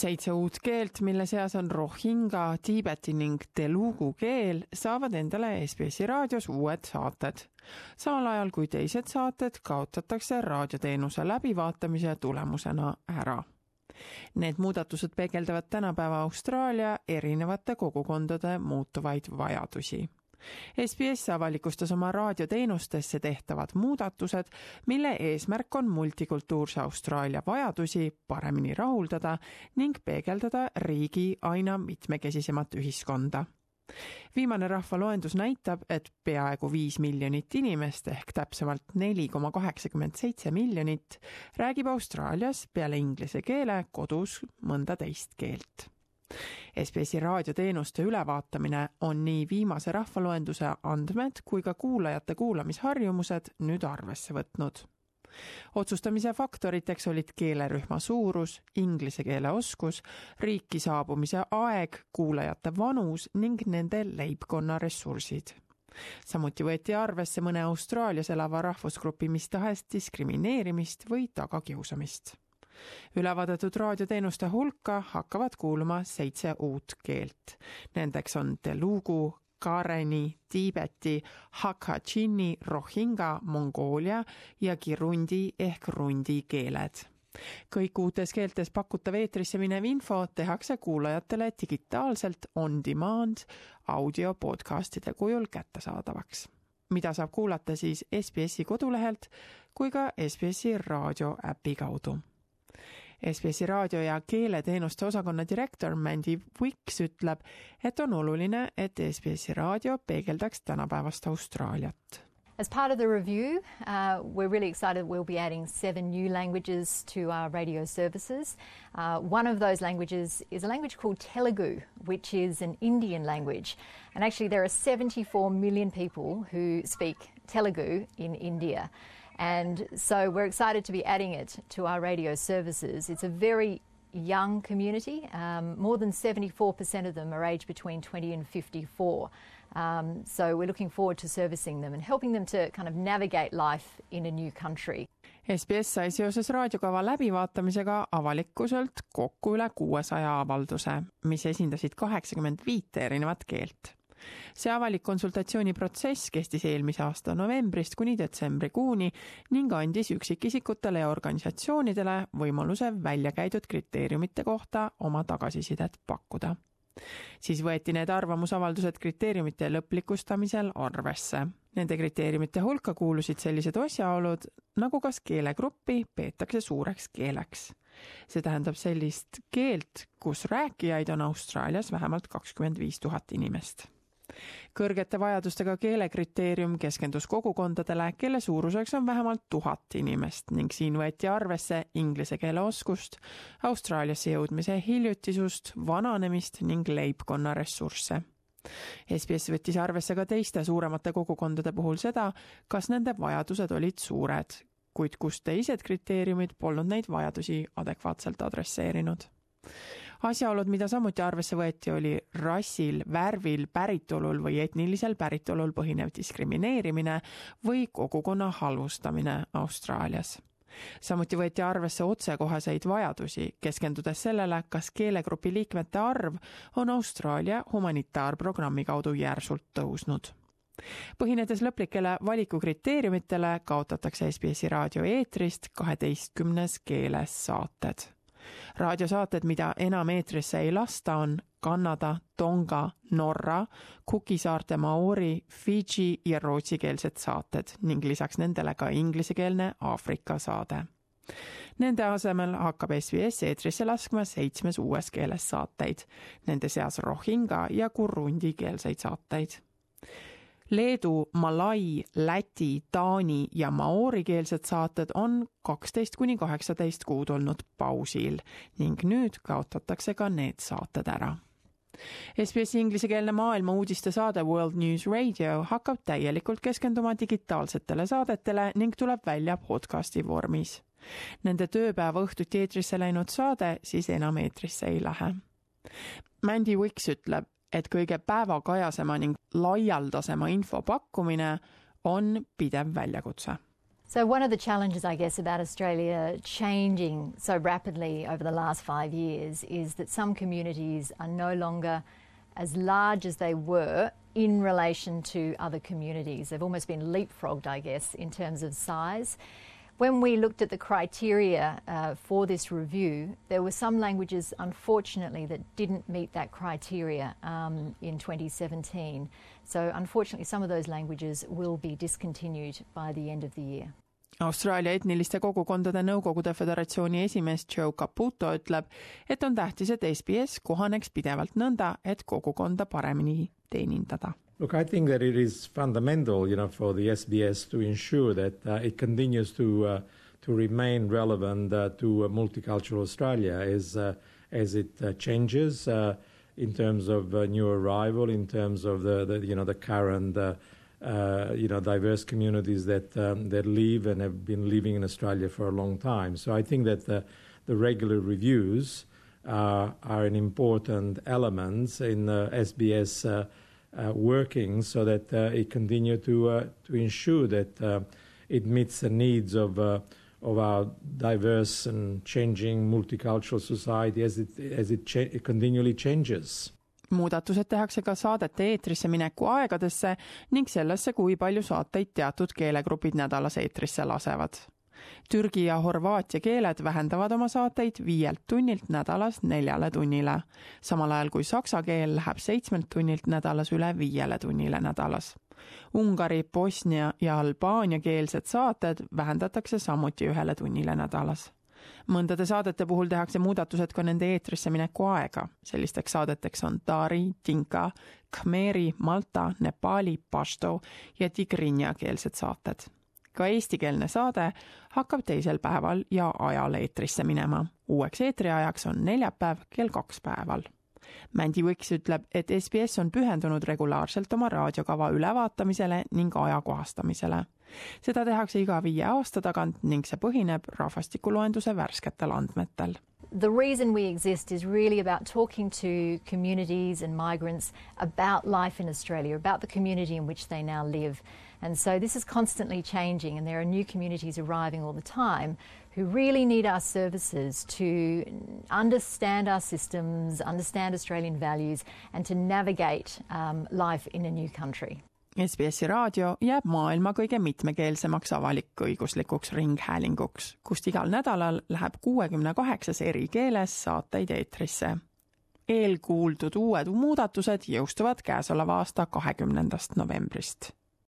seitse uut keelt, mille seas on rohinga, tiibeti ning telugu keel, saavad endale SBS-i raadios uued saated. samal ajal kui teised saated kaotatakse raadioteenuse läbivaatamise tulemusena ära. Need muudatused peegeldavad tänapäeva Austraalia erinevate kogukondade muutuvaid vajadusi SBS avalikustas oma raadioteenustesse tehtavad muudatused, mille eesmärk on multikultuurse Austraalia vajadusi paremini rahuldada ning peegeldada riigi aina mitmekesisemat ühiskonda. Viimane rahvaloendus näitab, et peaaegu viis miljonit inimest ehk täpsemalt neli koma kaheksakümmend seitse miljonit räägib Austraalias peale inglise keele kodus mõnda teist keelt SBS-i raadioteenuste ülevaatamine on nii viimase rahvaloenduse andmed kui ka kuulajate kuulamisharjumused nüüd arvesse võtnud. otsustamise faktoriteks olid keelerühma suurus, inglise keele oskus, riiki saabumise aeg, kuulajate vanus ning nende leibkonna ressursid samuti võeti arvesse mõne Austraalias elava rahvusgrupi mis tahes diskrimineerimist või tagakiusamist ülevaadatud raadioteenuste hulka hakkavad kuuluma seitse uut keelt. Nendeks on telugu, Kareni, Tiibeti, Hakka-Chini, Rohinga, Mongoolia ja Kirundi ehk rundi keeled. Kõik uutes keeltes pakutav eetrisse minev info tehakse kuulajatele digitaalselt on demand audio podcastide kujul kättesaadavaks, mida saab kuulata siis SBS-i kodulehelt kui ka SBS-i raadioäpi kaudu SBS-i raadio- ja keeleteenuste osakonna direktor Mandy Wicks ütleb, et on oluline, et SBS-i raadio peegeldaks tänapäevast Austraaliat. As part of the review, uh, we're really excited we'll be adding seven new languages to our radio services. Uh, one of those languages is a language called Telugu, which is an Indian language. And actually, there are 74 million people who speak Telugu in India. And so we're excited to be adding it to our radio services. It's a very young community. Um, more than 74% of them are aged between 20 and 54. Um, so we're looking forward to servicing them and helping them to kind of navigate life in a new country. SBS sai seoses raadiokava läbivaatamisega avalikkuselt kokku üle kuuesaja avalduse, mis esindasid kaheksakümmend viite erinevat keelt see avalik konsultatsiooniprotsess kestis eelmise aasta novembrist kuni detsembrikuuni ning andis üksikisikutele ja organisatsioonidele võimaluse välja käidud kriteeriumite kohta oma tagasisidet pakkuda. siis võeti need arvamusavaldused kriteeriumite lõplikustamisel arvesse. Nende kriteeriumite hulka kuulusid sellised asjaolud, nagu kas keelegruppi peetakse suureks keeleks see tähendab sellist keelt, kus rääkijaid on Austraalias vähemalt kakskümmend viis tuhat inimest kõrgete vajadustega keelekriteerium keskendus kogukondadele, kelle suuruseks on vähemalt tuhat inimest ning siin võeti arvesse inglise keele oskust, Austraaliasse jõudmise hiljutisust, vananemist ning leibkonna ressursse. SBS võttis arvesse ka teiste suuremate kogukondade puhul seda, kas nende vajadused olid suured, kuid kus teised kriteeriumid polnud neid vajadusi adekvaatselt adresseerinud asjaolud, mida samuti arvesse võeti, oli rassil, värvil, päritolul või etnilisel päritolul põhinev diskrimineerimine või kogukonna halvustamine Austraalias. Samuti võeti arvesse otsekoheseid vajadusi, keskendudes sellele, kas keelegrupi liikmete arv on Austraalia humanitaarprogrammi kaudu järsult tõusnud. Põhinedes lõplikele valikukriteeriumitele, kaotatakse SBS-i raadio eetrist kaheteistkümnes keeles saated raadiosaated, mida enam eetrisse ei lasta, on Kanada, Tonga, Norra, Cooki saarte Maori, Fidži ja rootsikeelsed saated ning lisaks nendele ka inglisekeelne Aafrika saade. Nende asemel hakkab SBS eetrisse laskma seitsmes uues keeles saateid, nende seas rohinga ja kurundi keelseid saateid Leedu, Malai, Läti, Taani ja maoorikeelsed saated on kaksteist kuni kaheksateist kuud olnud pausil ning nüüd kaotatakse ka need saated ära. SBS inglisekeelne maailma uudiste saade World News Radio hakkab täielikult keskenduma digitaalsetele saadetele ning tuleb välja podcasti vormis. Nende tööpäeva õhtuti eetrisse läinud saade siis enam eetrisse ei lähe. Mandy Wicks ütleb, et kõige päevakajasema ning laialdasema info pakkumine on pidev väljakutse So, one of the challenges, I guess, about Australia changing so rapidly over the last five years is that some communities are no longer as large as they were in relation to other communities. They've almost been leapfrogged, I guess, in terms of size. When we looked at the criteria uh, for this review, there were some languages, unfortunately, that didn't meet that criteria um, in 2017. So, unfortunately, some of those languages will be discontinued by the end of the year. Austraalia etniliste kogukondade nõukogude föderatsiooni esimees Joe Caputo ütleb, et on tähtis, et SBS kohaneks pidevalt nõnda, et kogukonda paremini teenindada Look, I think that it is fundamental, you know, for the SBS to ensure that uh, it continues to uh, to remain relevant uh, to multicultural Australia as uh, as it uh, changes uh, in terms of new arrival, in terms of the, the you know the current. you know, diverse communities that um, that live and have been living in Australia for a long time. So I think that the, the regular reviews are an important element in the SBS uh, working so that uh, it continue to uh, to ensure that it meets the needs of of our diverse and changing multicultural society as it as it, cha- it continually changes. Muudatused tehakse ka saadete eetrisse mineku aegadesse ning sellesse, kui palju saateid teatud keelegrupid nädalas eetrisse lasevad Türgi ja Horvaatia keeled vähendavad oma saateid viielt tunnilt nädalas neljale tunnile, samal ajal kui saksa keel läheb seitsmelt tunnilt nädalas üle viiele tunnile nädalas. Ungari, Bosnia ja Albaania keelsed saated vähendatakse samuti ühele tunnile nädalas mõndade saadete puhul tehakse muudatused ka nende eetrisse mineku aega. sellisteks saadeteks on Dari, Dinka, Khmeri, Malta, Nepali, Pashto ja Tigrinja keelsed saated ka eestikeelne saade hakkab teisel päeval ja ajal eetrisse minema. uueks eetriajaks on neljapäev kell kaks päeval. Mändi Võiks ütleb, et SBS on pühendunud regulaarselt oma raadiokava ülevaatamisele ning ajakohastamisele. seda tehakse iga viie aasta tagant ning see põhineb rahvastikuloenduse värsketel andmetel the reason we exist is really about talking to communities and migrants about life in Australia, about the community in which they now live. And so this is constantly changing, and there are new communities arriving all the time who really need our services to understand our systems, understand Australian values, and to navigate um, life in a new country. SBS-i raadio jääb maailma kõige mitmekeelsemaks avalik-õiguslikuks ringhäälinguks, kust igal nädalal läheb kuuekümne kaheksas eri keeles saateid eetrisse. eelkuuldud uued muudatused jõustuvad käesoleva aasta kahekümnendast novembrist